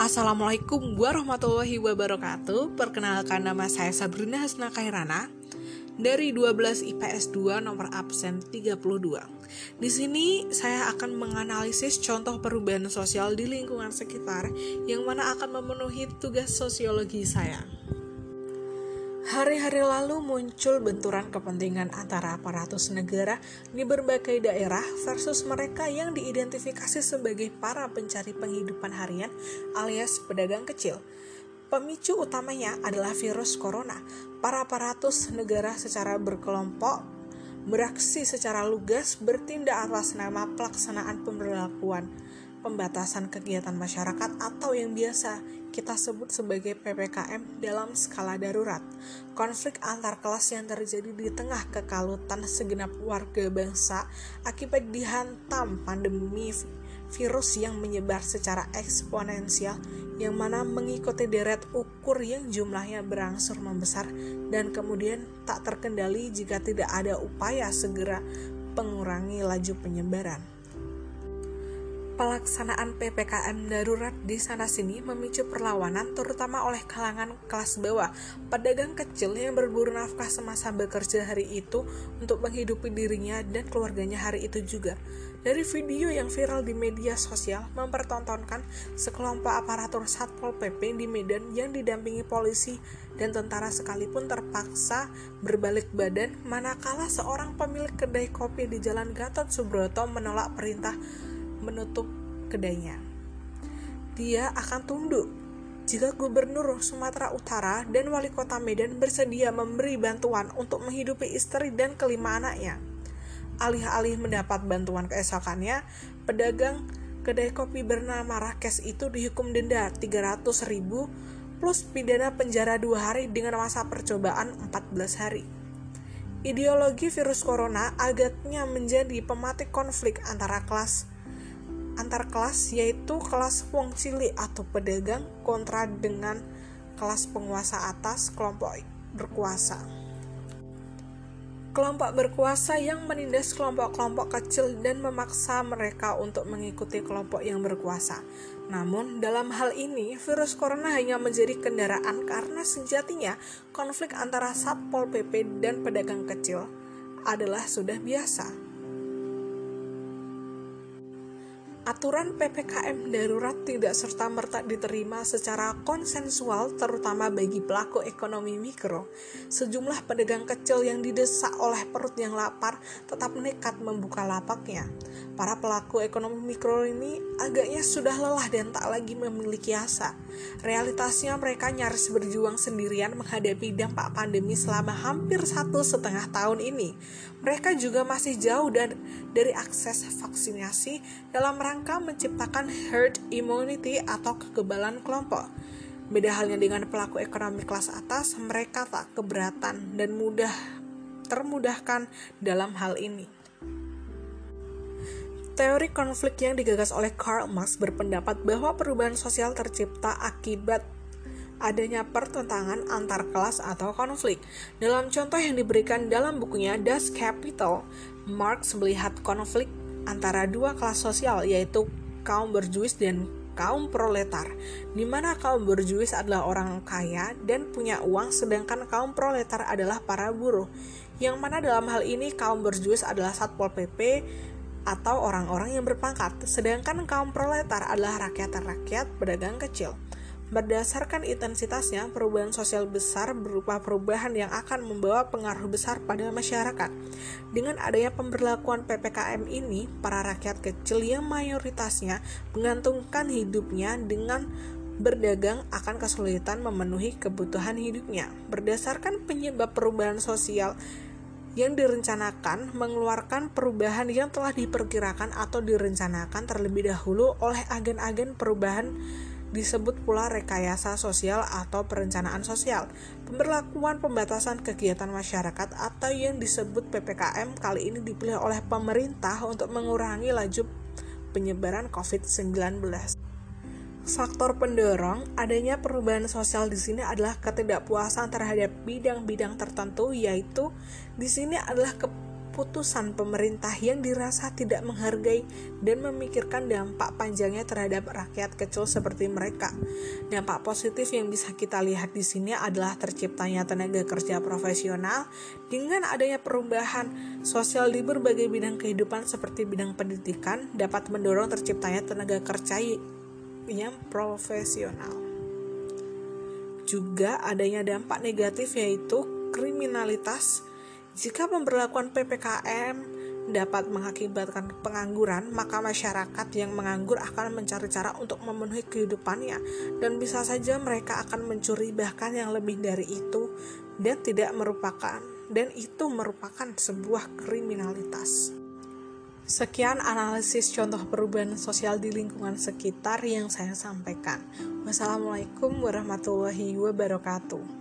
Assalamualaikum warahmatullahi wabarakatuh. Perkenalkan nama saya Sabrina Hasna Kairana. Dari 12 IPS 2 nomor absen 32 Di sini saya akan menganalisis contoh perubahan sosial di lingkungan sekitar Yang mana akan memenuhi tugas sosiologi saya Hari-hari lalu muncul benturan kepentingan antara aparatus negara di berbagai daerah versus mereka yang diidentifikasi sebagai para pencari penghidupan harian alias pedagang kecil. Pemicu utamanya adalah virus corona. Para aparatus negara secara berkelompok beraksi secara lugas bertindak atas nama pelaksanaan pemberlakuan pembatasan kegiatan masyarakat atau yang biasa kita sebut sebagai PPKM dalam skala darurat. Konflik antar kelas yang terjadi di tengah kekalutan segenap warga bangsa akibat dihantam pandemi virus yang menyebar secara eksponensial yang mana mengikuti deret ukur yang jumlahnya berangsur membesar dan kemudian tak terkendali jika tidak ada upaya segera mengurangi laju penyebaran pelaksanaan PPKM darurat di sana-sini memicu perlawanan terutama oleh kalangan kelas bawah, pedagang kecil yang berburu nafkah semasa bekerja hari itu untuk menghidupi dirinya dan keluarganya hari itu juga. Dari video yang viral di media sosial mempertontonkan sekelompok aparatur Satpol PP di Medan yang didampingi polisi dan tentara sekalipun terpaksa berbalik badan manakala seorang pemilik kedai kopi di Jalan Gatot Subroto menolak perintah menutup kedainya. Dia akan tunduk jika Gubernur Sumatera Utara dan Wali Kota Medan bersedia memberi bantuan untuk menghidupi istri dan kelima anaknya. Alih-alih mendapat bantuan keesokannya, pedagang kedai kopi bernama Rakes itu dihukum denda 300 ribu plus pidana penjara dua hari dengan masa percobaan 14 hari. Ideologi virus corona agaknya menjadi pematik konflik antara kelas antar kelas yaitu kelas wong cilik atau pedagang kontra dengan kelas penguasa atas kelompok berkuasa. Kelompok berkuasa yang menindas kelompok-kelompok kecil dan memaksa mereka untuk mengikuti kelompok yang berkuasa. Namun, dalam hal ini, virus corona hanya menjadi kendaraan karena sejatinya konflik antara Satpol PP dan pedagang kecil adalah sudah biasa. Aturan PPKM darurat tidak serta-merta diterima secara konsensual terutama bagi pelaku ekonomi mikro. Sejumlah pedagang kecil yang didesak oleh perut yang lapar tetap nekat membuka lapaknya. Para pelaku ekonomi mikro ini agaknya sudah lelah dan tak lagi memiliki asa. Realitasnya mereka nyaris berjuang sendirian menghadapi dampak pandemi selama hampir satu setengah tahun ini. Mereka juga masih jauh dan dari akses vaksinasi dalam rangka menciptakan herd immunity atau kekebalan kelompok. Beda halnya dengan pelaku ekonomi kelas atas, mereka tak keberatan dan mudah termudahkan dalam hal ini. Teori konflik yang digagas oleh Karl Marx berpendapat bahwa perubahan sosial tercipta akibat adanya pertentangan antar kelas atau konflik. Dalam contoh yang diberikan dalam bukunya Das Kapital, Marx melihat konflik antara dua kelas sosial yaitu kaum berjuis dan kaum proletar, di mana kaum berjuis adalah orang kaya dan punya uang, sedangkan kaum proletar adalah para buruh. Yang mana dalam hal ini kaum berjuis adalah satpol pp atau orang-orang yang berpangkat, sedangkan kaum proletar adalah rakyat-rakyat pedagang kecil. Berdasarkan intensitasnya, perubahan sosial besar berupa perubahan yang akan membawa pengaruh besar pada masyarakat. Dengan adanya pemberlakuan PPKM ini, para rakyat kecil yang mayoritasnya mengantungkan hidupnya dengan berdagang akan kesulitan memenuhi kebutuhan hidupnya. Berdasarkan penyebab perubahan sosial yang direncanakan mengeluarkan perubahan yang telah diperkirakan atau direncanakan terlebih dahulu oleh agen-agen perubahan disebut pula rekayasa sosial atau perencanaan sosial. Pemberlakuan pembatasan kegiatan masyarakat atau yang disebut PPKM kali ini dipilih oleh pemerintah untuk mengurangi laju penyebaran COVID-19. Faktor pendorong adanya perubahan sosial di sini adalah ketidakpuasan terhadap bidang-bidang tertentu yaitu di sini adalah keputusan pemerintah yang dirasa tidak menghargai dan memikirkan dampak panjangnya terhadap rakyat kecil seperti mereka. Dampak positif yang bisa kita lihat di sini adalah terciptanya tenaga kerja profesional dengan adanya perubahan sosial di berbagai bidang kehidupan seperti bidang pendidikan dapat mendorong terciptanya tenaga kerja yang profesional. Juga adanya dampak negatif yaitu kriminalitas jika pemberlakuan PPKM dapat mengakibatkan pengangguran, maka masyarakat yang menganggur akan mencari cara untuk memenuhi kehidupannya dan bisa saja mereka akan mencuri bahkan yang lebih dari itu dan tidak merupakan dan itu merupakan sebuah kriminalitas. Sekian analisis contoh perubahan sosial di lingkungan sekitar yang saya sampaikan. Wassalamualaikum warahmatullahi wabarakatuh.